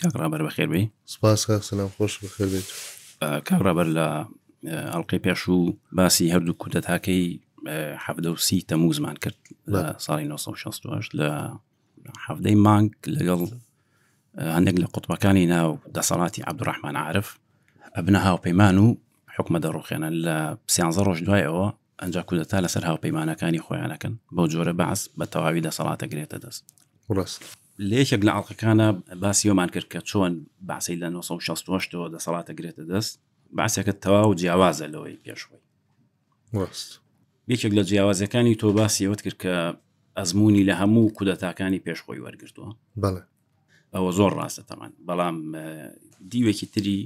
کاک ڕابەر بەخێر بێی سپاس کاک سلام خۆش بەخێر بێت کاک ڕابەر لە ئەڵلقەی پێش و باسی هەردوو کودەتاکەی حەفدە و سی تەموزمان کرد لە ساڵی 1960 لە حەفدەی مانگ لەگەڵ هەندێک لە قوتبەکانی ناو دەسەڵاتی عبدڕحمان عاعرف ئەبنە هاوپەیمان و حکومە دەڕوخێنە لە سیانزە ڕۆژ دوایەوە ئەنجا کودەتا لەسەر هاوپەیمانەکانی خۆیان ئەکەن بەو جۆرە بەعس بە تەواوی دەسەڵات ئەگرێتە دەست ڕاست لە یەکێک لە ئاڵلقەکانە باسی ئەومان کرد کە چۆن بەعسی لە 1960ەوە دەسەڵات ئەگرێتە دەست باسێکە تەواو جیاوازە لەوەی پێشوەی ڕاست یەکێک لە جیاوازەکانی تۆ باسی ئەوت کرد کە ئەزمموی لە هەموو کودەتاکانی پێشخۆی وەرگتووە بەڵێ ئەوە زۆر ڕاستە تەمان بەڵام دیوێکی تری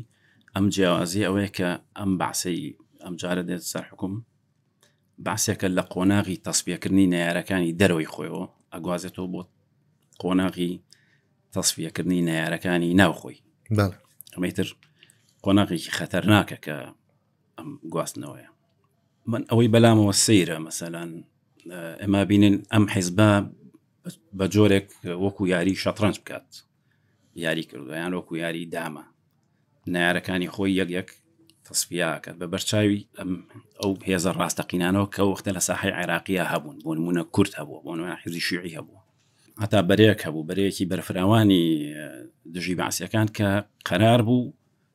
ئەم جیاوازی ئەوەیە کە ئەم باسەی ئەم جارە دێت سەر حکوم باسێکە لە قۆناغی تەسبیەکردنی نارەکانی دەرەوەی خۆیەوە ئەگوازێتەوە بۆ قۆناغی تەسبیەکردنی نارەکانی ناوخۆی ئەمەتر قۆناغێکی خەتەرناکە کە ئەم گواستنەوەیە من ئەوەی بەلامەوە سەیرە مەسەلەن ئەما بینین ئەم حیزبە بە جۆرێک وەکو یاری شەترەنج بکات یاری کردویان وەکو یاری دامە نارەکانی خۆی یەک یەک تەسفیاکەن بە بەرچاوی ئەم ئەو هێزە ڕاستەقینانەوە کە وەختە لە ساحی عێراقیە هەبوون بۆ نمونە کورت هەبوو بۆ نوێ حیزی شوعی هەبوو هەتا بەرەیەک هەبوو بەرەیەکی بەرفراوانی دژی باسیەکان کە قەرار بوو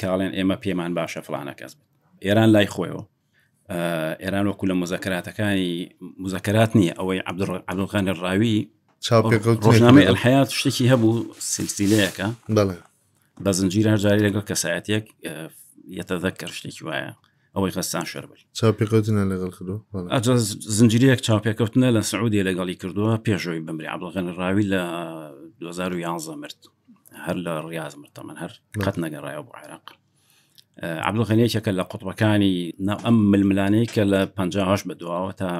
کاڵێن ئێمە پێمان باشە فلانە کەس بێت ئێران لای خۆیەوە ئێران وەکو لە مزەکەاتەکانی مزەکەات نییە ئەوەی عبدڵغان ڕاوی ڕۆژنامەی ئەلحیات شتێکی هەبوو سلسیلەیەەکە بە زنجیرە جاری لەگەڵ کەسایەتێک یەتە دەکەر شتێکی وایە ئەوەی غەستان شەربل چاپێکەوتنە لەگەڵ کردو زنجریەک چاپێکەوتنە لە سعودی لەگەڵی کردووە پێشەوەی بمری عبدڵغەن ڕاوی لە 2011 مرد هەر لە ڕاز مرتە من هەر قەت نەگەڕایە بۆ عێراق عبدڵغەنێکێکە لە قوتبەکانی ناو ئەم ململانەی کە لە 5 بە دواوە تا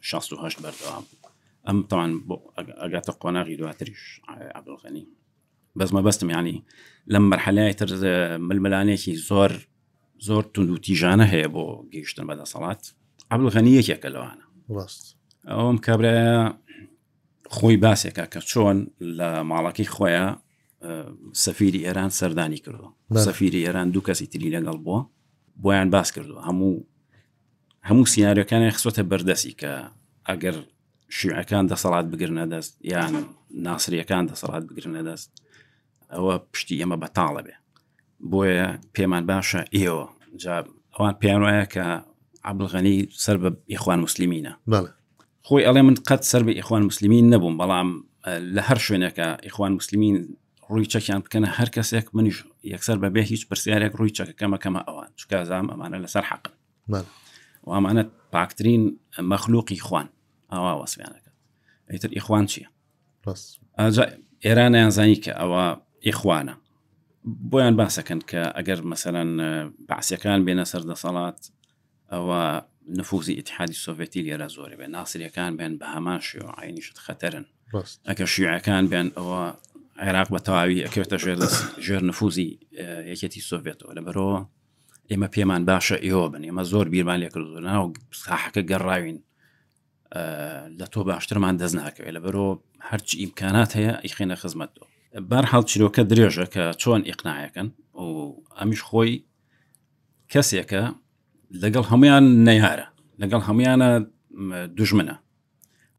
16 بەردەوام ئەم تاوان بۆ ئەگاتە قۆناغی دواتریش عبدڵغەنی بەس مەبەستم یانی لەم مەرحەلای تر ململانێکی زۆر زۆر تونند و تیژانە هەیە بۆ گەیشتن بە دەسەڵات عبل غەنی یەکێکە لەوانە ڕاست ئەوم کابراە خۆی باسێکە کە چۆن لە ماڵەکەی خۆیان سەفیری ئێران سەردانی کردو سەفیری ئێران دوو کەسی تری لەگەڵ بووە بۆیان باس کردو هەموو هەموو سیارەکانی خسۆتە بەردەسی کە ئەگەر شیعەکان دەسەڵات بگرنە دەست یان ناسریەکان دەسەڵات بگرنە دەست ئەوە پشتی ئێمە بەتاڵە بێ بۆیە پێمان باشە ئێوە ئەوان پێیان وایە کە عبلغەنی سەر بە یخوان مسللیمینە خۆی ئەڵێ من قەت سەر بە یخوان مسللیمین نەبووم بەڵام لە هەر شوێنەکە یخوان مسللیمین ڕووی چەکیان بکەنە هەر کەسێک منیش یەکسەر بەبێ هیچ پرسیارێک ڕووی چەکەکەمەکەمە ئەوان چکازام ئەمانە لەسەر حەقن وامانە پاکترین مەخلوقی خوان ئاوا وەسمیانەکە ئەیتر ئیخوان چییە ئێرانیان زانی کە ئەوە ئیخوانە بۆیان باسەکەن کە ئەگەر مەسەرەن باسیەکان بێنە سەر دەسەڵات ئەوە نفوزی ئتحادی سۆڤێتی لێرە زۆری بێ ناسریەکان بێن بە هەمان شێ و عینیشت خەتەرن ئەگە شیعەکان بێن ئەوە عێراق بە تەواوی ئەکەوێتە ژێر ژێر نفوزی یەکێتی سۆڤێتەوە لە بەرەوە ئێمە پێمان باشە ئێوە بن ئێمە زۆر بیرمان لێکردو ناو ساحەکە گەڕاوین لە تۆ باشترمان دەست ناکەوێت لە بەرۆ هەرچ ئیمکانات هەیە ئیخێنە خزمەت تۆ بار حڵ چیرۆکە درێژە کە چۆن ئیقناایەکەن و ئەمیش خۆی کەسێکە لەگەڵ هەمویان نەیارە لەگەڵ هەمویانە دژمنە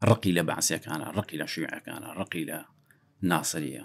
ڕقی لە باسیەکانە ڕقی لە شوعەکانە ڕقی لە ناسریە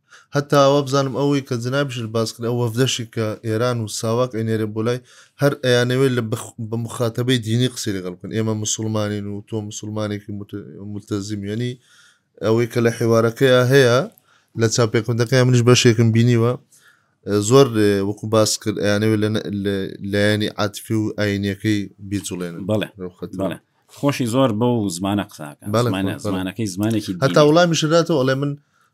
هەتا وابزانم ئەوەی کە جەنابیشت باس کرد ئەو وەفدەشی کە ئێران و ساواک ئەینێرێ بۆ لای هەر ئەیانەوێ لە بە موخاتەبەی دینی قسەی لەگەڵ بکەن ئێمە موسوڵمانین و تۆ موسوڵمانێکی مولتەزیم یەنی ئەوەی کە لە حیوارەکەیا هەیە لە چاپێکەوتەکەی منیش بەشێکم بینیوە زۆر وەکو باس کرد ئەیانەوێ لایەنی عاتفی و ئاینەکەی بیجوڵێن بەڵێ بەڵێ خۆشی زۆر بەو زمانە قساکە زمانەکەی زمانێکی هەتا وڵامیشداتەوە ئەڵێ من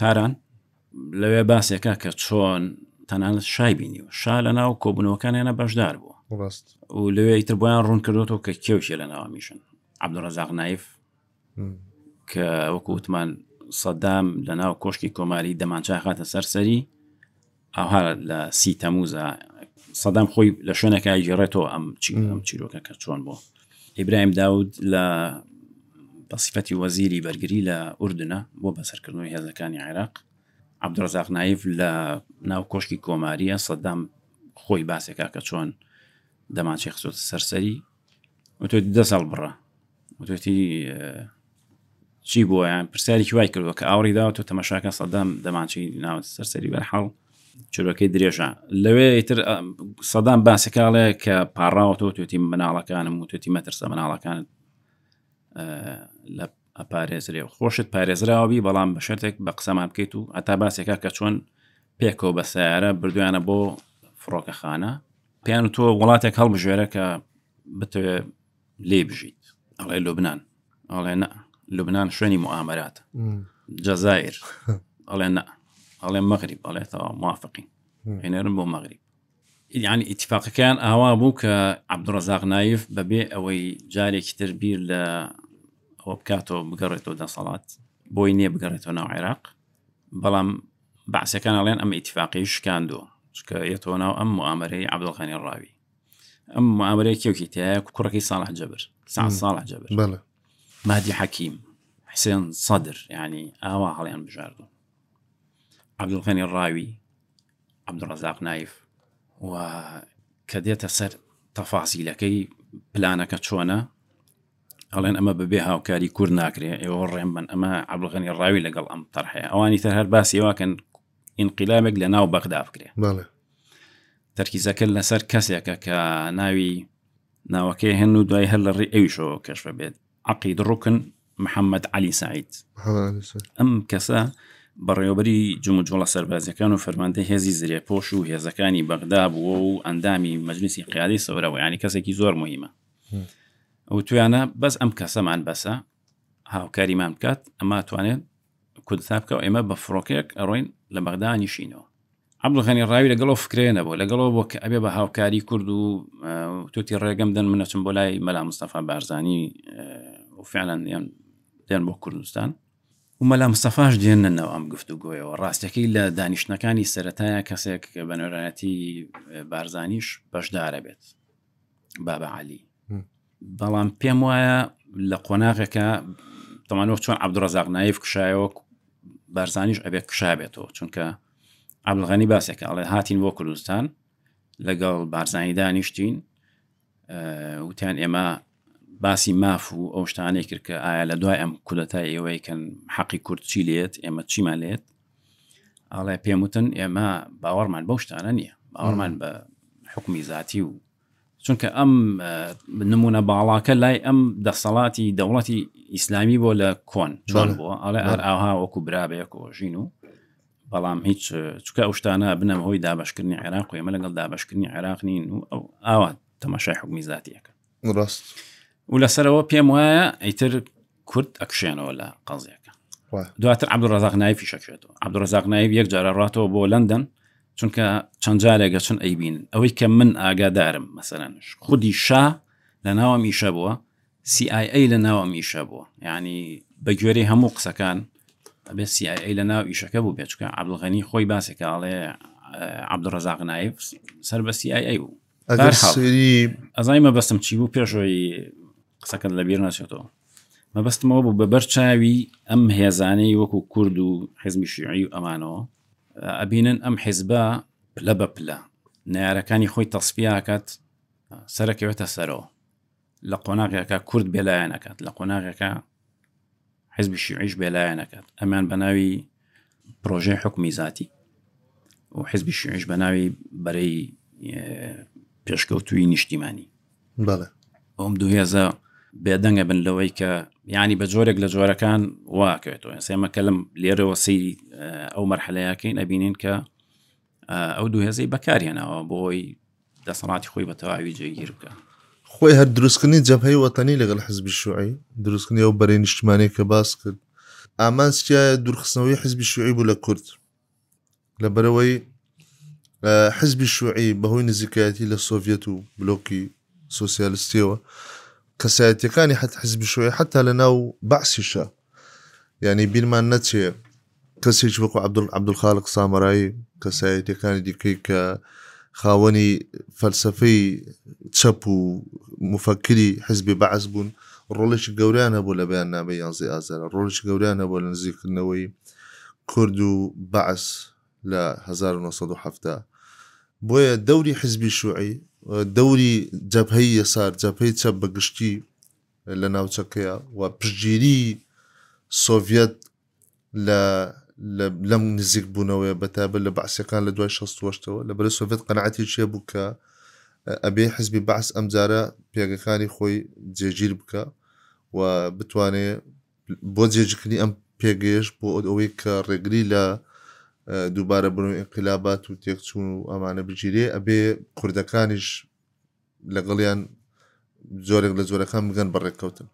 تاران لەوێ باسێکە کە چۆن تەنانەت شای بینی و شا لە ناو کۆبنەوەکانیانە بەشدار بوو و لەوێ ئیتر بۆیان ڕوون کردوەوە کە کێوشێ لە ناوامیشن عبدڕزاق نایف کە وەکووتمان سەدام لە ناو کۆشکی کۆماری دەمانچاخاتە سەرسەری ئاها لە سی تەموزە سەدام خۆی لە شوێنەکە ئەیگەڕێتەوە ئەم ئەم چیرۆکە کە چۆن بۆ ئیبراهیم داود لە بەسیفەتی وەزیری بەرگری لە ئوردنە بۆ بەسەرکردنەوەی هێزەکانی عێراق عبدڕزاق نایف لە ناو کۆشکی کۆماریە سەدام خۆی باسێکا کە چۆن دەمانچێ خسۆتە سەرسەری وتوێتی دەست هەڵبڕە وتوێتی چی بۆیان پرسیارێکی وای کردوە کە ئاوری داوە تۆ تەمەشاکە سەدام دەمانچی ناوە سەرسەری بەرحاڵ چرۆکەی درێژە لەوێ تر سەدام باسەکاڵێ کە پاڕاوەەوە توێتی مناڵەکانم و توێتی مەترسە مناڵەکانت لە پارێزرێ و خۆشت پارێزراوەبی بەڵام بە شێتێک بە قسەمان بکەیت و هەتا باسێکا کە چۆن پێکەوە بە سیارە بردویانە بۆ فڕۆکەخانە پێیان تۆ وڵاتێک هەڵبژێرە کە بتەوێ لێ بژیت ئەڵێ لوبناان ئەڵێ نە لوبناان شوێنی معامرات جەزایر ئەڵێ نە ئەڵێ مەغریب ئەڵێتەوە موافقین هێنەرن بۆ مەغریب یعنی ئیتفاقەکەیان ئاوا بوو کە عبدڕزاق نایف بەبێ ئەوەی جارێکی تر بیر لە ئەوە بکاتەوە بگەڕێتەوە دەسەڵات بۆی نییە بگەڕێتەوە ناو عێراق بەڵام بەعسەکان ئەڵێن ئەم ئیتفاقی شکاندووە چکە یەتەوە ناو ئەم معامەرەی عبدڵخانی ڕاوی ئەم معامەرەی کێکی تایە کوڕەکەی ساڵح جەبر سا ساڵح جەبر مادی حەکیم حسێن سەدر ینی ئاوا هەڵیان بژاردو عبدڵخانی ڕاوی عبدڕزاق نایف و کە دێتە سەر تەفاسیلەکەی پلانەکە چۆنە ئەڵێن ئەمە بەبێ هاوکاری کورد ناکرێ ئێوە ڕێم بن ئەمە عبدالغنی ڕاوی لەگەڵ ئەم طرحەیە ئەوانی تر هەر باسی واکەن ئینقلابێک لە ناو بەغدا بکرێ بەڵێ تەرکیزەکە لەسەر کەسێکە کە ناوی ناوەکەی هەن و دوای هەر لە ڕێ ئەویشەوە کەشفە بێت عقید ڕوکن محەممەد علی سعید ئەم کەسە بەڕێوەبەری جموجۆڵە سەربازەکان و فەرماندە هێزی زرێپۆش و هێزەکانی بەغدا بووە و ئەندامی مەجلیسی قیادی سەورەوە ینی کەسێکی زۆر مهمە ئەو تویانە بەس ئەم کەسەمان بەسە هاوکاریمان بکات ئەما توانێت کوردستان بکە ئێمە بە فڕۆکێک ئەڕۆین لە بەغدا نیشینەوە عبدغنی ڕاوی لەگەڵەوە فکرێنە بۆ لەگەڵەوە بۆ کە ئەبێ بە هاوکاری کورد و توتی ڕێگەم دەن منەچم بۆ لای مەلا مستەفا بارزانانی وفعلان یان دێن بۆ کوردستان ومەلا مستەفاش دێننەوە ئەم گفت و گۆیەوە ڕاستەکەی لە دانیشتەکانی سەتایە کەسێک بەنەرایەتی بارزانانیش بەشدارە بێت بابە عالی بەڵام پێم وایە لە قۆناغێکە تەمانۆ چۆن عبدڕزاق نایف کشایەوە بارزانانیش ئەبێت کشابێتەوە چونکە ئەبلغەنی باسێکە ئەڵێ هاتین بۆ کوردستان لەگەڵ بارزانانی دانیشتین وتیان ئێمە باسی ماف و ئەو شتانەی کرد کە ئایا لە دوای ئەم کولەتای ئێوەیکەن حەقی کورد چی لێت ئێمە چیمان لێت ئاڵێ پێم وتن ئێمە باوەڕمان بەو شتانە نییە باوەڕمان بە حکومی زیاتی و چونکە ئەم نمونە باڵاکە لای ئەم دەسەڵاتی دەوڵەتی ئیسلامی بۆ لە کۆن چۆن بووە ئەڵێ هەر ئاها وەکو برابێ کۆژین و بەڵام هیچ چکە ئەو شتانە بنەم هۆی دابشکردنی عێراق ئێمە لەگەڵ دابشکردنی عێراق نین و ئەو ئاوات تەماشای حکومی زیاتیەکە ڕاست و لەسەرەوە پێم وایە ئیتر کورد ئەکشێنەوە لە قەزیەکە دواتر عبدڕزاق نای فیشەکێتەوە عبدڕزاق نایب یەک جارە ڕاتەوە بۆ لەندەن چونکە چەند جارێکە چون ئەیبین ئەوەی کە من ئاگادارم مەسەرەنش خودی شا لە ناوە میشە بووە CIA لە ناوە میشە بووە ینی بەگوێری هەموو قسەکان بێ CIA لە ناو ئیشەکە بوو بێچکە عبدڵغەنی خۆی باسێکاڵێ عبدڕزاق نایب سەر بە CIA بوو ئەزای مەبەستم چی بوو پێشەوەی قسەکەت لەبییر ناچێتەوە مەبەستمەوە بوو بە بەرچاوی ئەم هێزانەی وەکو کورد و حزمی شیعی و ئەمانەوە ئەبینن ئەم حیزبە پلە بە پلە نارەکانی خۆی تەسپیاکات سەرەکەوێتە سەرەوە لە قۆناغێکە کورد بێلایەنەکات لە قۆناغێکە حزبی شیعیش بێلایەنەکات ئەمان بە ناوی پرۆژەی حکومی زیاتی و حزبی شیعیش بە ناوی بەرەی پێشکەوتوی نیشتیمانی بەڵێ ئەوم دوهێزە بێدەنگە بن لەوەی کە ینی بە جۆرێک لە جۆرەکان واکەێتەوە سێمەکە لەم لێرەوە سەیری ئەو مەرحەلەیەکەین ئەبینین کە ئەو دوو هێزەی بەکارهێناوە بۆی دەسەڵاتی خۆی بە تەواوی جێگیر بکە خۆی هەر دروستکردنی جەبهەی وەتەنی لەگەڵ حزبی شوعی دروستکردنی ئەو بەرەی نیشتمانەیە کە باس کرد ئامانسکیە دوورخستنەوەی حزبی شوعی بوو لە کورد لە بەرەوەی حزبی شوعی بەهۆی نزیکایەتی لە سۆڤەت و بلۆکی سوسیالستیەوە کەسایەتەکانی حت حزبی شوێ حتا لە ناو بەعسیشە ینی بیرمان نەچێ کەسێکی وەکو عەبدول عەبدولخالق سامەرایی کەسایەتیەکانی دیکەی کە خاوەنی فەلسەفەی چەپ و مفەکری حزبی بەعس بوون ڕۆڵێکی گەوریان هەبوو لە بەیان نامەی یانزەی ئازارە ڕۆڵێکی گەوریان هەبوو لە نزیکردنەوەی کورد و بەعس لە 1970 بۆیە دەوری حزبی شوعی دەوری جەبهەی یەسار جەبهەی چەپ بە گشتی لە ناوچەکەیە و پشگیری سۆڤەت لە لە لەم نزیک بوونەوەیە بە تایبەت لە بەعسیەکان لە دوای شەست و هەشتەوە لە بەرەی سۆڤێت قەناعەتێکی هەبوو کە ئەبێ حزبی بەعس ئەمجارە پێگەکانی خۆی جێگیر بکە و بتوانێ بۆ جێجکردنی ئەم پێگەیش بۆ ئەوەی کە ڕێگری لە دووبارە بن و ئینقلابات و تێکچوون و ئەمانە بگیرێ ئەبێ کوردەکانیش لەگەڵیان جۆرێک لە جۆرەکان بگەن بە ڕێککەوتن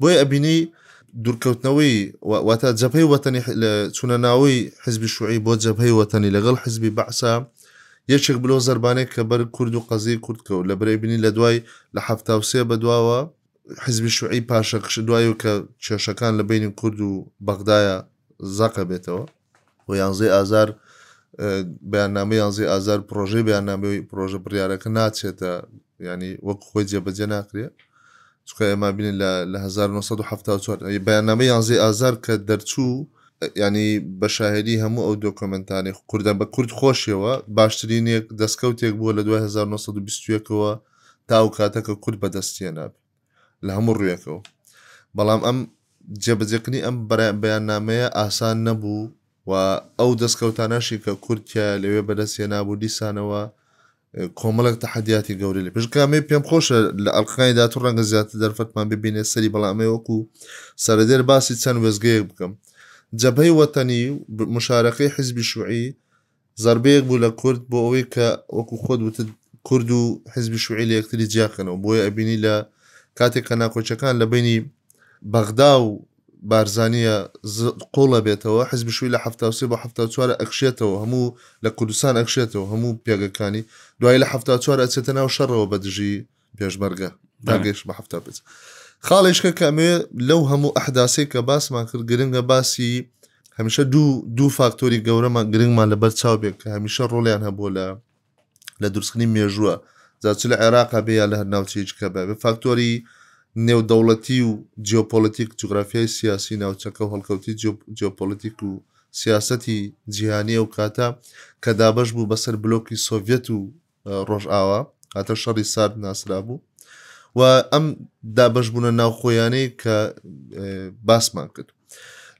بۆیە ئەبینەی دوورکەوتنەوەی واتە جەپەی وەتەنی چونە ناوەی حزبی شوعی بۆ جەپەی وەتەنی لەگەڵ حزبی بەعسا یەکێک بلۆ زربانێک کە بەر کورد و قەزی کوردکە و لە برای بینی لە دوای لە هەفتاوسێ بەدواوە حزبی شوعی پاشەکش دوای و کە کێشەکان لە بینی کورد و بەغدایە زەقە بێتەوە و یانزەی ئازار بەیاننامەی یانزەی ئازار پرۆژەی بەیاننامەوەی پرۆژە بڕیارەکە ناچێتە ینی وەک خۆی جێبەجێ ناکرێت چکە ئێمە بینین لە 1970 بەیاننامە یانزەی ئازار کە دەرچوو ینی بە شاهدی هەموو ئەو دۆکۆمنتانی کوردە بە کورد خۆشیەوە باشترینێک دەستکەوتێک بووە لە 2021ەوە تا ئەو کاتەکە کورد بەدەستیە نابێت لە هەموو ڕوویەکەوە. بەڵام ئەم جێبەجێکردنی ئەم بەیاننامەیە ئاسان نەبوو و ئەو دەستکەوتانەشی کە کورد تیایە لەوێ بەدەست هێنابوو دیسانەوە کۆمەڵێک تەحەدیاتی گەورەی لە پێشکامەی پێم خۆشە لە ئەڵلقەکانی داات و ڕەنگە زیاتر دەرفەتمان ببینێ سەری بەڵامێ وەکو سەرەدێر باسی چەند وێزگەیەک بکەم جەبهەی وەتەنی و مشارەکەی حیزبی شوعی زەربەیەک بوو لە کورد بۆ ئەوەی کە وەکو خۆت وتت کورد و حزبی شوعی لە یەکتری جیاکەنەوە بۆیە ئەبینی لە کاتێک کە ناکۆچەکان لە بینی بەغدا و بارزانیە قوڵە بێتەوە حزب شوی لە هەفتاوسێ بە هەفتا چوارە ئەکشێتەوە هەموو لە کوردستان ئەکشێتەوە هەموو پێگەکانی دوای لە هەفتا چوار ئەچێتە ناو شەڕەوە بە دژی پێشمەرگە داگەیش بە هەفتا پێ خاڵێشکە کە ئەمێ لەو هەموو ئەحداسێک کە باسمان کرد گرنگە باسی هەمیشە دوو دوو فاکتۆری گەورەمان گرنگمان لەبەر چاو بێت کە هەمیشە ڕۆڵیان هەبوو لە لە دروستکردنی مێژووە جاچ لە عێراقا بێ یا لە هەر ناوچەیەک کە بە بە فاکتۆری نێودەوڵەتی و جیۆپۆلیتیک جوگرافیای سیاسی ناوچەکە و هەڵکەوتی جیۆپۆلیتیک و سیاستی جیهانی ئەو کاتە کە دابش بوو بەسەر بلۆکی سۆڤێت و ڕۆژئاوا هاتە شەڕی سارد ناسرابوو و ئەم دابشبوونە ناوخۆیانەی کە باسمان کرد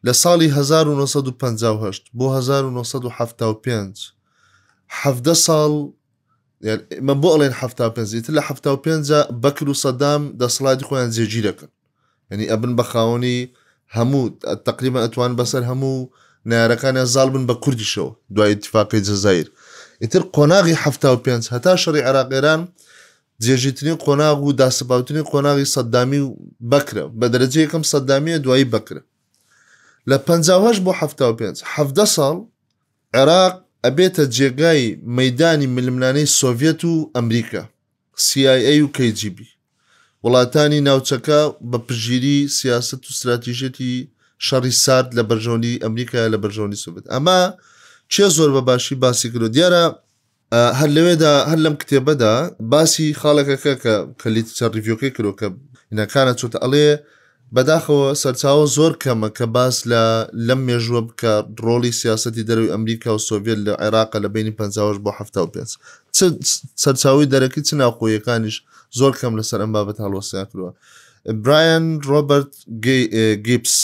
لە ساڵی 1950 بۆ 1970 حەفدە ساڵ مە بۆ ئەڵێن ه پێ تر لە ه پێ بەکر و سەدام دەسڵاتی خۆیان جێگیرەکەن یانی ئەبن بە خاوەنی هەموو تقریبا ئەتوان بەسەر هەموو نارەکانیان زاڵ بن بە کوردیشەوە دوای اتفاقی جەزایر ئیتر قۆناغی حەفتا و پێنج هەتا شەڕی عێراق ئێران جێژیترین قۆناغ و داسەپاوترین قۆناغی سەددامی و بەکرە بە دەرەجە یەکەم سەددامیە دوایی بەکرە لە پەنجاوهەشت بۆ حەفتا و پێنج حەفدە ساڵ عێراق ئەبێتە جێگای مەدانی ململانەی سۆڤەت و ئەمریکا سی ئای ئەی و کەی جی بی، وڵاتانی ناوچەکە بە پشتگیری سیاسەت و ستراتیژیەتی شەڕی سارد لە بەرژەوەندی ئەمریکایە لە بەرژەوەندی سۆڤێت. ئەمە چێ زۆر بە باشی باسی کردوە. دیارە هەر لەوێدا هەر لەم کتێبەدا باسی خاڵەکەکە کە کە لیتچە ڕیڤیۆکەی کرۆکە نەکانە چۆتە ئەڵێ بەداخەوە سەرچاوە زۆر کەمە کە باس لە لەم مێژووە بکا ڕۆڵی سیاسەتی دەرەوەی ئەمریکا و سۆڤیەت لە عێراقە لە بەینی پەنجا و هەشت بۆ حەفتا و پێنج چ سەرچاوەی دەرەکی چ ناوخۆییەکانیش زۆر کەم لەسەر ئەم بابەت هەڵوەستیان کردوە برایان ڕۆبەرت گیپس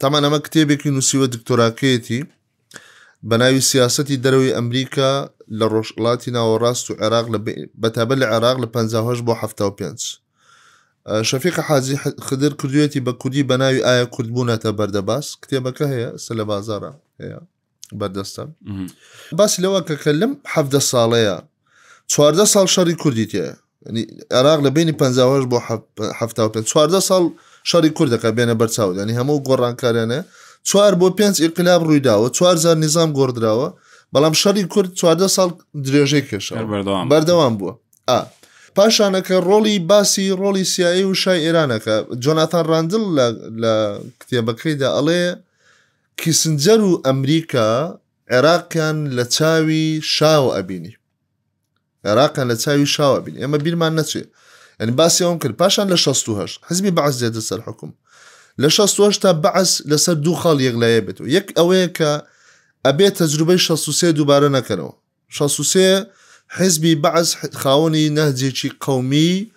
تامان ئەمە کتێبێکی نووسیوە دکتۆراکەیەتی بەناوی سیاسەتی دەرەوەی ئەمریکا لە ڕۆژهەڵاتی ناوەڕاست و عێراق بەتابەت لە عێراق لە 58 بۆ 75 شەفیق حازی خدر کردوێتی بە کوردی بە ناوی ئایا کوردبوونەتە بەردەباس کتێبەکە هەیە سە لە بازارە هەیە بەردەستە باسی لەوە کە کە لەم حەفدە ساڵەیە چواردە ساڵ شەڕی کوردی تێ عێراق لە بینی پ بۆ چواردە ساڵ شەڕی کوردەکە بێنە بەرچاودانی هەموو گۆڕانکارانە چوار بۆ پێنج ئقلاب ڕوویداوە چوارزار نظام گۆڕدراوە بەڵام شەڕی کورد چواردە ساڵ درێژەی کێش بەردەوام بووە ئا پاشانەکە ڕۆڵی باسی ڕۆڵی سیایی و شای ئێرانەکە جۆناتان ڕاندل لە کتێبەکەیدا ئەڵێ کیسنجەر و ئەمریکا عێراقیان لە چاوی شاو ئەبینی عێراقیان لە چاوی شاوە بین ئێمە بیرمان نەچێ ئەنی باسی ئەوم کرد پاشان لە 16 حزبی بەعس دێتە سەر حکوم لە 16 تا بەعس لەسەر دوو خاڵ یەکلایە بێت و یەک ئەوەیە کە ئەبێ تەجروبەی 16 دووبارە نەکەنەوە 16 حزبی بەعس خاوەنی نەهجێکی قومی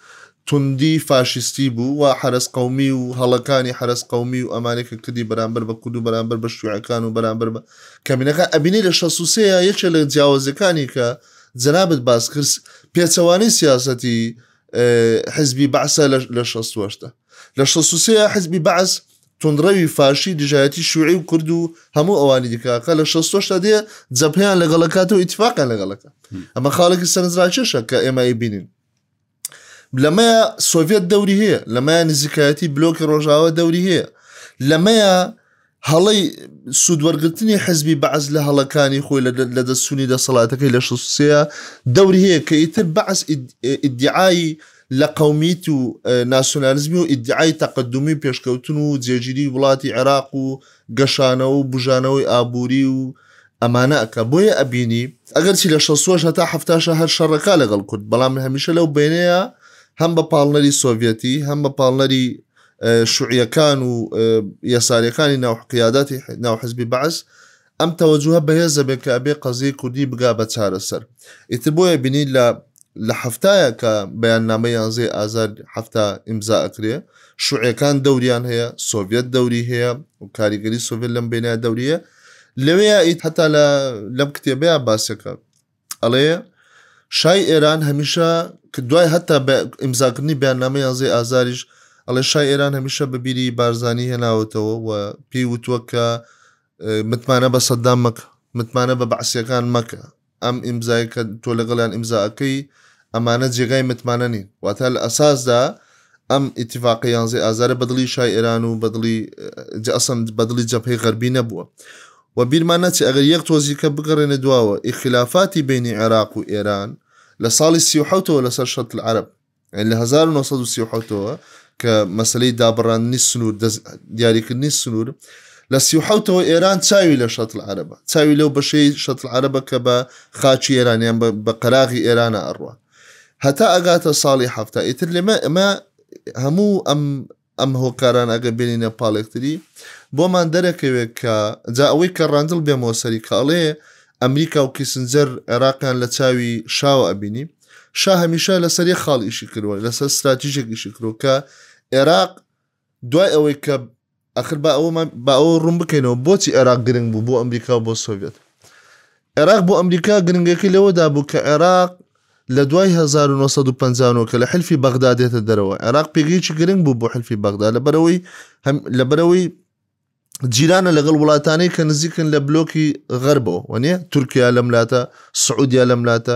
توندی فاشیستی بوو و حەرەس قەومی و هەڵەکانی حەرەس قەومی و ئەمانەی کە کردی بەرامبەر بە کورد و بەرامبەر بە شیوعەکان و بەرامبەر بە کەمینەکان ئەبینی لە شەست و سێ یەکێ لە جیاوازیەکانی کە جەنابت باس کرد پێچەوانەی سیاسەتی حزبی بەعسە لە شەست و هەشتە لە شەست و سێ حزبی بەعس تونڕەوی فاشی دژایەتی شوعی و کرد و هەموو ئەوانی دیکاکە لە شەستۆشتا دێ جەپیان لەگەڵەکات و ئیتفاقیان لەگەڵەکە ئەمە خاڵێکی سەرنجراکێشە کە ئێمە بینین لەمەیە سۆڤێت دەوری هەیە لەمەیە نزیکایەتی بلۆکی ڕۆژاوە دەوری هەیە لەمەیە هەڵی سوودوەرگرتنی حزبی بەعز لە هەڵەکانی خۆی لە دەستسونی دەسەڵاتەکەی لە شسەیە دەوری هەیە کە ئیتر بەعس ئیدعایی لە قومیت و ناسیۆنالیزمی و ئیدعای تەقدمی پێشکەوتن و جێگیری وڵاتی عێراق و گەشانەوە و بژانەوەی ئابووری و ئەمانە ئەکا بۆیە ئەبینی ئەگەرچی لە شەسوەش هەتا هەفتاشە هەر شەڕەکە لەگەڵ کورد بەڵام هەمیشە لەو بینەیە هەم بە پاڵنەری سۆڤەتی هەم بە پاڵنەری شوعیەکان و یەسارەکانی ناوحقیاداتی ناو حزبی بەعس ئەم تەوەجوهە بەهێزە بێ کە ئەبێ قەزی کوردی بگا بە چارەسەر ئیتر بۆیە بینی لە لە هەفتایە کە بەیان نامە یانزێ ئازار هەفتا ئیمزا ئەکرێ شوعەکان دەوریان هەیە سۆڤێت دەوری هەیە و کاریگەری سۆڤێت لەم بینە دەوریە لەوەیە ئیت هەتا لە لەم کتێبەیە باسەکە ئەڵێ شای ئێران هەمیشە کە دوای هەتا ئیمزاکردنی بەیاننامە یانزەی ئازاریش ئەڵێ شای ئێران هەمیشە بەبیری بارزانانی هێناوەتەوە و پێی وتووە کە متمانە بە سەددام مەکە متمانە بە بەعسیەکان مەکە ئەم ئیمزای کە تۆ لەگەڵیان ئیمزا ئەکەی ئەمانە جێگای متمانە نین واتا لە ئەساسدا ئەم ئیتیفاقی یانزەی ئازارە بەدڵی شای ئێران و بەدڵی ئەسن بەدڵی جەپەی غەربی نەبووە و بیرمان نەچێ ئەگەر یەک تۆزیکە بگەڕێنە دواوە ئیخلافاتی بینی عێراق و ئێران لە ساڵی سیحوتەوە لەسەر شەت العرب یانی لە هەزار و نۆ سەد و سی و حەوت ەوە کە مەسلەی دابڕاندنی سنوور دیاریکردنی سنوور لە سی و حەوت ەوە ئێران چاوی لە شەتل عەرەبە چاوی لەو بەشەی شەتل عەرەبە کە بە خاچی ئێرانیان بە قەراغی ئێرانە ئەڕوە هەتا ئەگاتە ساڵی هەفتا ئیتر لێمە ئەمە هەموو ئەم ئەم هۆکارانە ئەگەر بێنینە پاڵێکتری بۆمان دەرەکەوێت کە جا ئەوەی کە ڕاندڵ بێمەوە سەری کە ئەڵێ ئەمریکا و کیسنجەر عێراقیان لە چاوی شاوە ئەبینی شا هەمیشە لەسەر یەک خاڵ ئیشی کردوە لەسەر ستراتیژێک ئیشی کرۆ کە عێراق دوای ئەوەی کە ئەخر بە ئەومان بە ئەوە ڕوون بکەینەوە بۆچی عێراق گرنگ بوو بۆ ئەمریکا و بۆ سۆڤێت عێراق بۆ ئەمریکا گرنگەکەی لەوەدا بوو کە عێراق لە دوای هەزار و نۆ سەد و پەنجا و نۆ کە لە حلفی بەغدا دێتە دەرەوە، عێراق پێگەیەکی گرنگ بوو بۆ حلفی بەغدا لەبەرئەوەی لەبەرئەوەی جیرانە لەگەڵ وڵاتانەی کە نزیکن لە بلۆکی غەربەوە وەنێ تورکیا لەم لاتە سعودیا لەم لاتە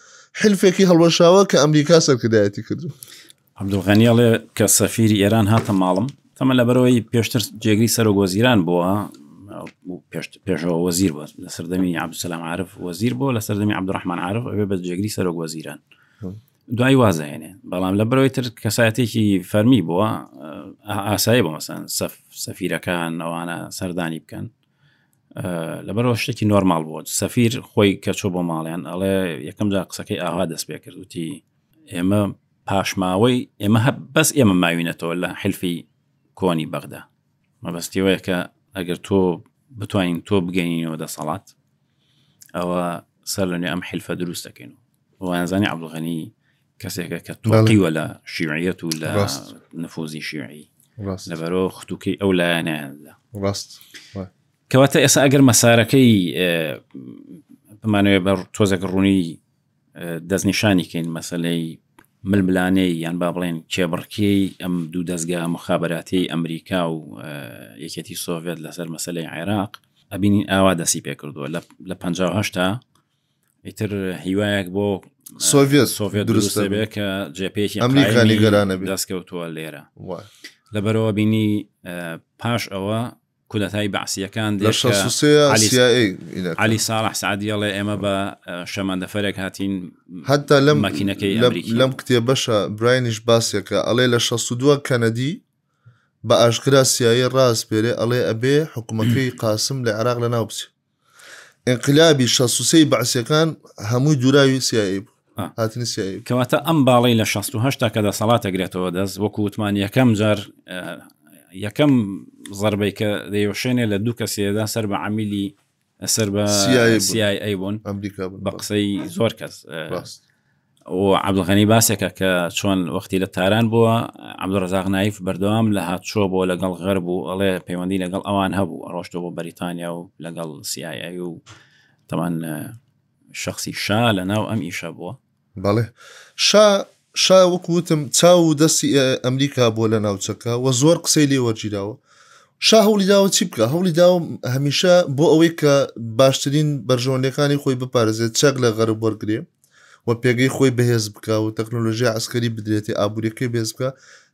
حلفێکی هەڵوەشاوە کە ئەمریکا سەرکردایەتی کردو عبدڵغەنیڵێ کە سەفیری ئێران هاتە ماڵم تەمە لە بەرەوەی پێشتر جێگری سەرۆک وەزیران بووە پێشەوە وەزیر بوو لە سەردەمی عبدسلام عرف وەزیر بۆ لە سەردەمی عبدڕحمان عرف ئەوێ بە جێگری سەرۆک وەزیران دوای وازهێنێ بەڵام لە بەرەوەی تر کەسایەتێکی فەرمی بووە ئاسایی بۆ مەسەن سەف سەفیرەکان ئەوانە سەردانی بکەن لەبەرەوە شتێکی نۆرمال بووە سەفیر خۆی کە چۆ بۆ ماڵیان ئەڵێ یەکەم جا قسەکەی ئاوا دەست پێ کردوتی ئێمە پاشماوەی ئێمە هە بەس ئێمە ماوینەتەوە لە حلفی کۆنی بەغدا مەبەستیەوەیە کە ئەگەر تۆ بتوانین تۆ بگەینەوە دەسەڵات ئەوە سەر لەنێ ئەم حلفە دروست دەکەین و وانزانانی عبدغنی کەسێکە کە تۆڵیوە لە شیوعەت و لە نفۆزی شیوعی لەبەرەوە ختوکەی ئەو لایەنیاندا ڕاست کەواتە ئێسا ئەگەر مەسارەکەی بمانەوێ بە تۆزەک ڕوونی دەستنیشانی کەین مەسلەی ململانەی یان با بڵێن کێبڕکیی ئەم دوو دەستگا مخابراتی ئەمریکا و یەکێتی سۆڤێت لەسەر مەسلەی عێراق ئەبینین ئاوا دەسی پێکردووە لە 1950 هەشتا ئیتر هیوایەک بۆ سۆڤێت سۆڤێت دروستە بێ کە جێپێکی ئەمریکا نیگەرانە دەستکەوتووە لێرە لە بەرەوە بینی پاش ئەوە کودەتای بەعسیەکان علی ساڵح سعدیڵێ ئێمە بە شەمەندەفەرێک هاتین هەتا لەم مەکینەکەی لەم کتێ بەشە براینیش باسێکە ئەڵێ لە 16 کەنەدی بە ئاشکرا سیایی ڕاست پێرێ ئەڵێ ئەبێ حکوومەکەی قاسم لە عراق لە ناوچێ ئینقلابی شەست و سێی بەعسیەکان هەمووی دوراوی سیایی بوو آه. هاتنی سیایی بوو. کەواتە ئەم باڵی لە 68 تا کە دەسەڵات دەگرێتەوە دەست وەکو وتمان یەکەم جار آه، یەکەم ضربەی کە دەیوشێنێ لە دوو کەسێدا سەر بە عمیلی سەر بە CIA بوون. سیای بوون ئەمریکا بوون بە قسەی زۆر کەس آه، ڕاست و عەبدولغەنی باسێکە کە چۆن وەختی لە تاران بووە عەبدولڕەزاق نایف بەردەوام لە هاتچۆ بۆ لەگەڵ غەر بوو ئەڵێ پەیوەندی لەگەڵ ئەوان هەبوو ئەڕۆشتۆ بۆ بەریتانیا و لەگەڵ سیایی و تەوان شخصی شا لە ناو ئەم ئیشە بووە بەڵێ شا شا وەکوتم چاو و دەستی ئەمریکا بۆ لە ناوچەکە و زۆر قسەی لێ وەرگیراوە شا هەوڵی داوە چی بکە هەوڵی داوە هەمیشە بۆ ئەوەی کە باشترین بەرژۆنەکانی خۆی بپارێزێت چەک لە غەرب وەرگێ و پێگەی خۆی بەهێز بکا و تەکنۆلۆژیای عەسکەری بدرێتێ ئابووریەکەی بەهێز بکا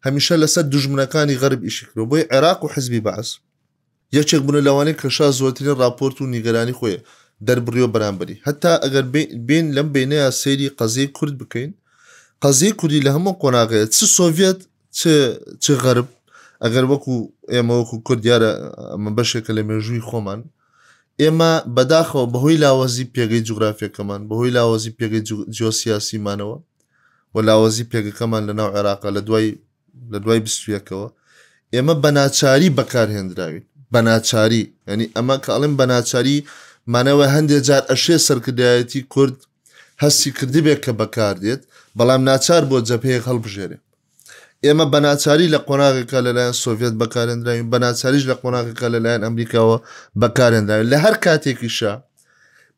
هەمیشە لەسەر دوژمنەکانی غەرب ئیشی کردەوە بۆی عێراق و حزبی بەعس یەکێک بوونە لەوانەی کە شا زۆرترین ڕاپۆرت و نیگەرانی خۆی دەربڕیوە بەرامبەری هەتا ئەگەر بێین لەم بینەیە سەیری قەزیەی کورد بکەین قەزیەی کوردی لە هەموو قۆناغەیە چ سۆڤێت چ غەرب ئەگەر وەکو ئێمە وەکو کورد دیارە ئەمە بەشێکە لە مێژووی خۆمان ئێمە بەداخەوە بەهۆی لاوازی پێگەی جوگرافیەکەمان بەهۆی لاوازی پێگەی جیۆسیاسیمانەوە و لاوازی پێگەکەمان لە ناو عێراقا لە دوای لە دوای بستویەکەوە ئێمە بەناچاری بەکارهێنراوین بەناچاری ینی ئەمە کاڵم بەناچاری مانەوە هەندێک جار ئەشێ سەرکردایەتی کورد هەستی کردبێت کە بەکاردێت بەڵام ناچار بۆ جەپەیەک هەڵبژێرێ ئێمە بە ناچاری لە قۆناغێکە لەلایەن سۆڤێت بەکارێنراوین بە ناچاریش لە قۆناغێکە لەلایەن ئەمریکاوە بەکارێنراوین لە هەر کاتێکیشە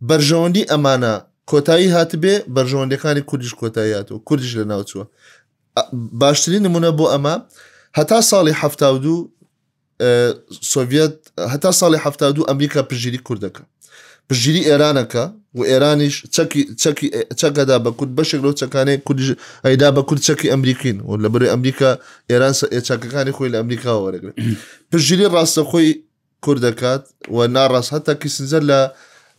بەرژەوەندی ئەمانە کۆتایی هاتبێ بەرژەوەندەکانی کوردیش کۆتایی هاتوو کوردیش لە ناوچووە باشترین نمونە بۆ ئەمە هەتا ساڵی هەفتا دوو سۆڤەت هەتا ساڵی ه دوو ئەمریکا پژیری کوردەکە پژیری ئێرانەکە و ئێرانیش چەکەدا بە کورد بەشێک لەو چەکانەی کوردژ ئەیدا بە کورد چەکی ئەمریکین و لە بەروی ئەمریکا ئێران چاکەکانی خۆی لە ئەمریکا وەرەگرن پژیری ڕاستەخۆی کورد دەکات و ناڕاست هەتا کیسنجەر لە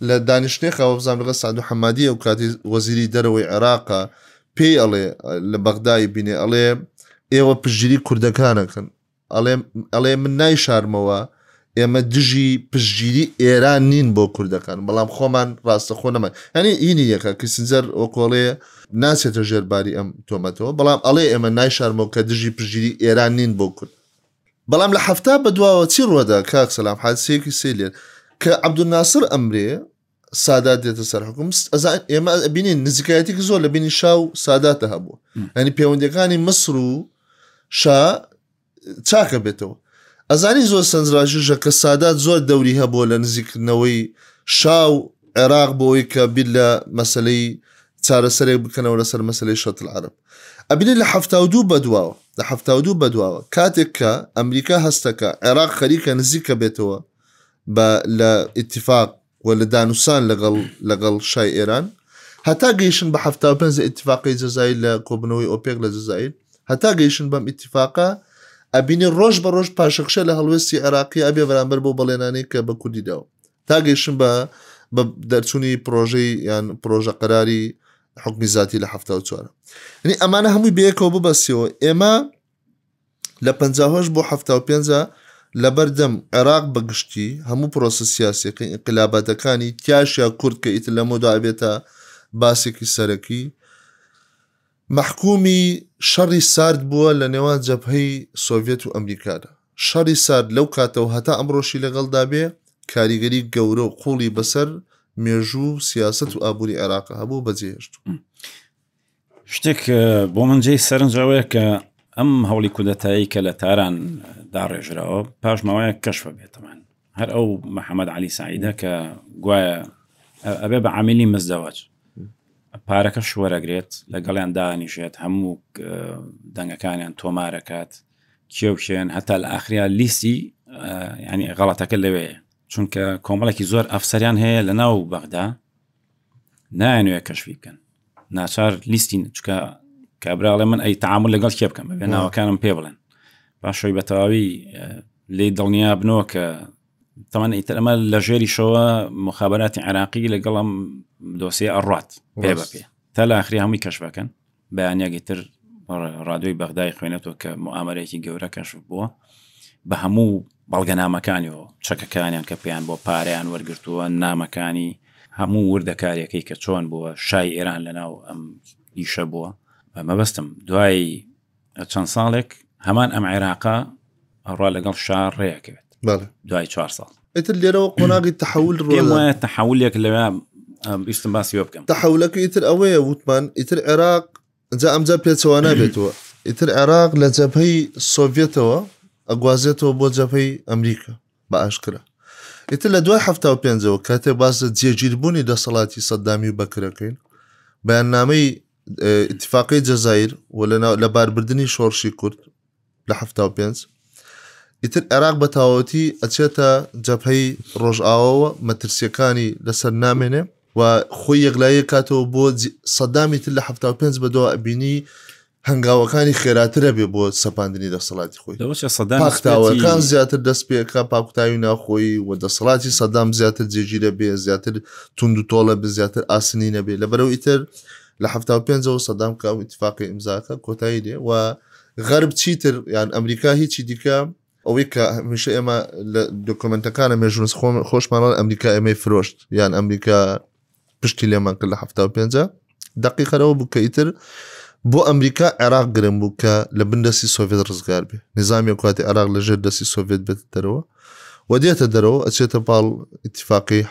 لە دانیشتێکا وەبزان لەگە سعد و حەمادی و کاتی وەزیری دەرەوەی عێراقا پێی ئەڵێ لە بەغدای بینێ ئەڵێ ئێوە پژیری کوردەکانەکەن ئەڵێ من نایشارمەوە ئێمە دژی پشگیری ئێران نین بۆ کوردەکان بەڵام خۆمان ڕاستەخۆ نەمان هەنی ئینی یەکە کەسنجەر ئۆکۆڵێ ناچێتە ژێرباری ئەم تۆمەتەوە بەڵام ئەڵێ ئێمە نایشارمەوە کە دژی پشگیری ئێران نین بۆ کورد بەڵام لە هەفتا بەدواوە چی ڕۆدا کاک سەسلام حادسەیەکی سێلێت کە عبدناسر ئەمرێ سادات دێتە سەر حکوم ئێمە بینین نزیکایەتێک زۆر لە بینی شا و ساداتە هەبوو ینی پەیوەندەکانی مسر و شا چاکە بێتەوە ئەزانی زۆر سنجراژژە کە سادات زۆر دەوری هەبووە لە نزیکردنەوەی شا و عێراق بۆی کە بیر لە مەسلەی چارەسەرێک بکەنەوە لەسەر مەسلەی شەتل عرب ئەبینی لە هەفتا و دوو بەدواوە لە هەفتا و دوو بەدواوە کاتێک کە ئەمریکا هەستەکە عێراق خەریکە نزیکە بێتەوە بە لە ئیتیفاق و لە دانوسان لەگەڵ لەگەڵ شای ئێران هەتا گەیشن بە حەفتا و پێنج لە ئیتیفاقی جەزایر لە کۆبنەوەی ئۆپێک لە جەزایر هەتا گەیشن بەم ئیتیفاقە ئەبینی ڕۆژ بە ڕۆژ پاشەکشە لە هەڵوێستی عێراقی ئەبێ بەرامبەر بۆ بەڵێنانەی کە بە کوردی داوە تا گەیشن بە بە دەرچوونی پرۆژەی یان پرۆژە قەراری حکمی زیاتی لە هەفتا و چوارە یعنی ئەمانە هەمووی بەیەکەوە ببەستەوە ئێمە لە پەنجا و هەشت بۆ حەفتا و پێنج لەبەردەم عێراق بە گشتی هەموو پرۆسە سیاسیەکەی ئینقلاباتەکانی تیاشیا کورد کە ئیتر لەمەودا ئەبێتە باسێکی سەرەکی مەحکومی شەڕی سارد بووە لە نێوان جەبهەی سۆڤێت و ئەمریکادا شەڕی سارد لەو کاتەوە هەتا ئەمڕۆشی لەگەڵدا بێ کاریگەری گەورە و قوڵی بەسەر مێژوو سیاست و ئابووری عێراق هەبوو بەجێهێشت شتێک بۆ من جێی سەرنجەوەیە کە ئەم هەوڵی کودەتایی کە لە تاران داڕێژراوە پاش ماوەیە کەشفە بێتمان هەر ئەو محەممەد علی سعیدە کە گوایە ئەبێ بە عاملی مزدەوەج پارەکە شوەرەگرێت لەگەڵیان دانیشێت هەموو دەنگەکانیان تۆمارەکات کێوشێن هەتا لە ئاخریا لیستی ینی غەڵاتەکە لەوەیە چونکە کۆمەڵێکی زۆر ئەفسەریان هەیە لە ناو بەغدا نایانەوێت کەشفی بکەن ناچار لیستین چکە کابراڵێ من ئەی تعامل لەگەڵ کێ بکەم بە ناوەکانم پێ بڵێن باشەوەی بە تەواوی لی دڵنیا بنەوە کە تەمان ئیتەرەمە لە ژێریشەوە مخابراتی عراقی لەگەڵم دۆسیە ئەڕات پێ بە پێ تا لە ئاخری هەمووی کەشبەکەن بەیانێکی تر ڕادیۆی بەغدای خوێنێتەوە کە موامەرەیەکی گەورە کەشف بووە بە هەموو بەڵگەنامەکانیەوە چەکەکانیان کە پێیان بۆ پاریان وەرگتووە نامەکانی هەموو وردەکاریەکەی کە چۆن بووە شای ئێران لەناو ئەم ئیشە بووە مەبەستم دوای چەند ساڵێک هەمان ئەم عێراقا ئەڕا لەگەڵ شار ڕێکەوێت دوای چوار ساڵ ئتر لێرەوە قۆناغی تحول ڕۆە تحولێک لەوێ بیستم باسی بکەم تحولەکە ئیتر ئەوەیە وتمان ئیتر عێراق جا ئەمجا پێچەوانە بێتەوە ئیتر عێراق لە جەبهەی سۆڤێتەوە ئەگوازێتەوە بۆ جەبهەی ئەمریکا بە ئاشکرا ئیتر لە دوای هەفتا و پێنجەوە کاتێ باز لە جێگیربوونی دەسەڵاتی سەددامی و بەکرەکەین بەیاننامەی اتفاقی جەزایر و لە باربردننی شۆڕشی کورد لە حەفتا و پێنج ئیتر عێراق بە تاوەتی ئەچێتە جەپەی ڕۆژئاوەوە مەترسیەکانی لەسەر نامێنێ و خۆی یەکلایە کاتەوە بۆ سەدامی تر لە هەفتا پێنج بەدەوە ئەبینی هەنگاوەکانی خێراترە بێ بۆ سەپاندنی دەسەڵاتی خۆی پاکتاوەکان زیاتر دەست پێکا پاکتاوی ناخۆی و دەسەڵاتی سەدام زیاتر جێگیرە بێ زیاتر تونند و تۆڵە بە زیاتر ئاسنی نەبێ لە بەرەو ئیتر لە هەفتا پێنجەوە سەدام کە ئەو اتفاقی ئەمزاکە کۆتایی دێ و غەرب چیتر یان ئەمریکا هیچی دیکە ئەوەی کە هەمیشە ئێمە لە دۆکمنتەکانە مێژونس خۆم خۆشمانەوە ئەمریکا ئێمەی فرۆشت یان ئەمریکا پشتی لێمان کرد لە ه پێ دقیقەرەوە بوو کە ئیتر بۆ ئەمریکا عێراق گرم بوو کە لە بن دەستی سۆڤێت ڕزگار بێ نظامی کاتی عێراق لە ژێر دەستی سۆڤێت بێت دەرەوە و دێتە دەرەوە ئەچێتە پاڵ اتفاقی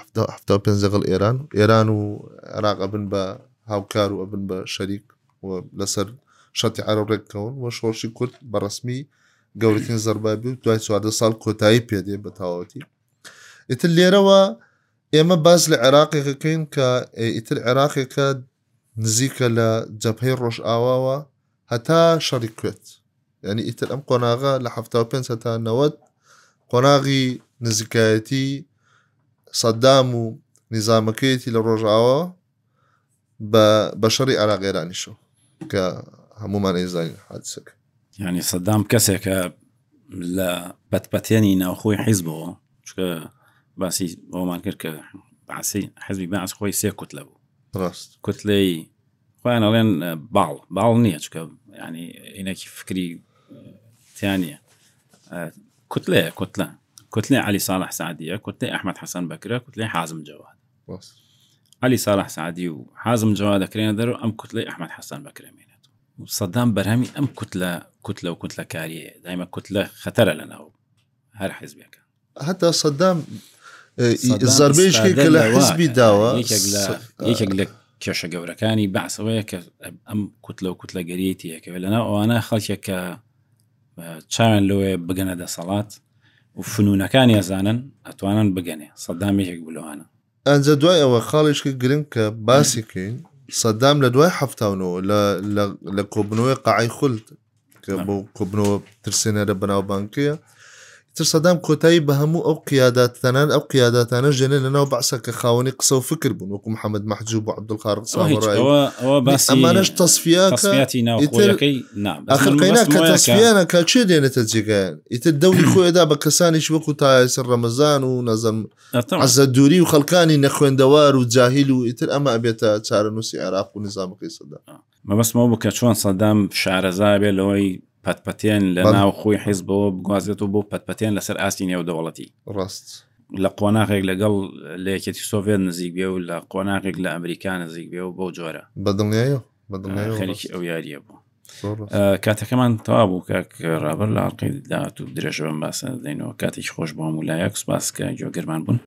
پێ لەگەڵ ئێران ئێران و عێراق ئەبن بە هاوکار و ئەبن بە شەریک و لەسەر شەرتی عەرەب ڕێککەون و شۆڕشی کورد بە ڕەسمی گەورەترین زەربای بێ و دوای چواردە ساڵ کۆتایی پێدێ بە تەواوەتی ئیتر لێرەوە ئێمە باس لە عێراقێکەکەین کە ئیتر عێراقێکە نزیکە لە جەپەی ڕۆژئاواوە هەتا شەڕی کوێت ینی ئیتر ئەم قۆناغا لە 5 هەتا 90 قۆناغی نزیکایەتی سەددام و نیزامەکەیەتی لە ڕۆژاوە بە بە شەڕی عراق ئێرانیشەوە کە هەمومان ئەیزانین حادسەکە ینی سەدام کەسێکە لە پەتپەتێنی ناوخۆی حیزبەوە چکە باسی ئەومان کرد کە باسی حزبی باس خۆی سێ کوت لە بوو ڕاست کوتلەی خۆیان ئەڵێن باڵ باڵ نییە چکە ینی ئینەکی فکری تیانە کوتلەیە کوتلە کوتلێ علی ساڵح سعدیە کوتلێ ئەحمد حەسەن بەکرە کوتلێ حازم جەواد ڕاست. عەلی ساڵح سەعدی و حازم جەواد دەکرێنە دەرەوە ئەم کوتلەی ئەحمەد حەسەن بەکرێمێنێت و سەدام بەرهەمی ئەم کوتلە کوتلە و کوتلەکاریەیە دایمە کوتلە خەتەرە لە ناو هەر حزبێکە هەتا سەدام زەربەیش کە لە حزبی داوە یەکێک لە کێشە گەورەکانی بەعسەوەیە کە ئەم کوتلە و کوتلەگەریەتی یەکەوە لەناو ئەوانە خەڵکێک کە چاویان لەوەیە بگەنە دەسەڵات و فنونەکانی ئەزانن ئەتوانن بگەنێ سەدام یەکێک بوو لەوانە. ئەنجا دوای ئەوە خاڵیشکی گرنگ کە باسی کەین سەدام لە دوای حەفتا و نۆ لە لە لە کۆبنەوەی قەعەی خولد کە بەو کۆبنەوە ترسێنەرە بەناوبانگەیە ئیتر سەدام کۆتایی بە هەموو ئەو قیادات تەنانەت ئەو قیاداتانەش دێنێت لە ناو بەعسە کە خاوەنی قسە و فکر بوون وەکو محەمەد مەحجوب و عەبدولخاڵق ئەوە هیچ سامرایی و ئەوە ئەوە باسی ئەمانەش تەسفیە کە تەسفیاتی ئیتر ناوخۆیەکەی نا بەس ئاخر من قەینا مەبەستم کە وایە کە تەسفیانە کە چێ دێنێتە جێگایان ئیتر دەوری خۆی ئەدا بە کەسانێکی وەکو تایسر ڕەمەزان و نەزەم طبعا عەزە دووری و خەڵکانی نەخوێندەوار و جاهیل و ئیتر ئەمە ئەبێتە چارەنووسی عێراق و نیزامەکەی سەدام مەبەستم ئەوە بوو کە چۆن سەدام شارەزا بێت لەوەی پەتپەتێن لە بەڵێ. ناو خۆی حیزبەوە بگوازێتەوە بۆ پەتپەتێن لەسەر ئاستی نێودەوڵەتی ڕاست لە قۆناغێک لەگەڵ لە یەکێتی سۆڤێت نزیک بێ و لە قۆناغێک لە ئەمریکا نزیک بێ و بەو جۆرە بە دڵنیایەوە بە دڵنیایەوە خەریکی ڕاست. ئەو یاریە بوو زۆر ڕاست. آه، کاتەکەمان تەوا بوو کاک ڕابەر لە ئەڵقەی داهات و درێژەوەم باسە دەینەوە کاتێکی خۆش بۆ هەموو لایەک سوپاس کە گوێگرمان بوون